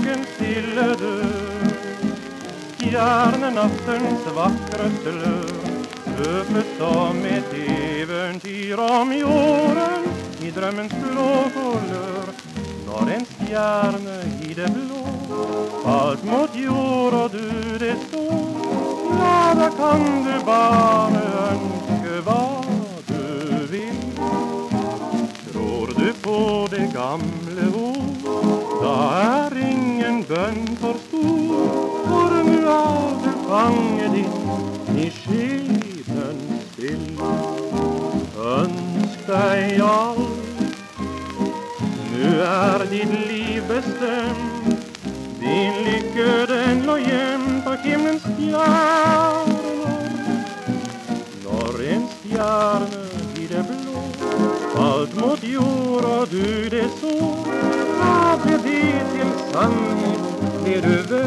dagen stille dör Stjärnen vackraste lör Öppet som ett äventyr om jorden. I drömmens blå kulör Når en stjärne i det blå. Allt mot jord och du det står Glada kan du bara önska vad du vill. Tror du på det gamla ord? Bön för stor För nu du fanget in i skeden still. Önsk dig allt Nu är ditt liv bestämt. Din lycka den låg jämt och himlens stjärnor. Norr en stjärna i det blå Allt mot jord och du det så Vad blir det till sannhet det du väntar på?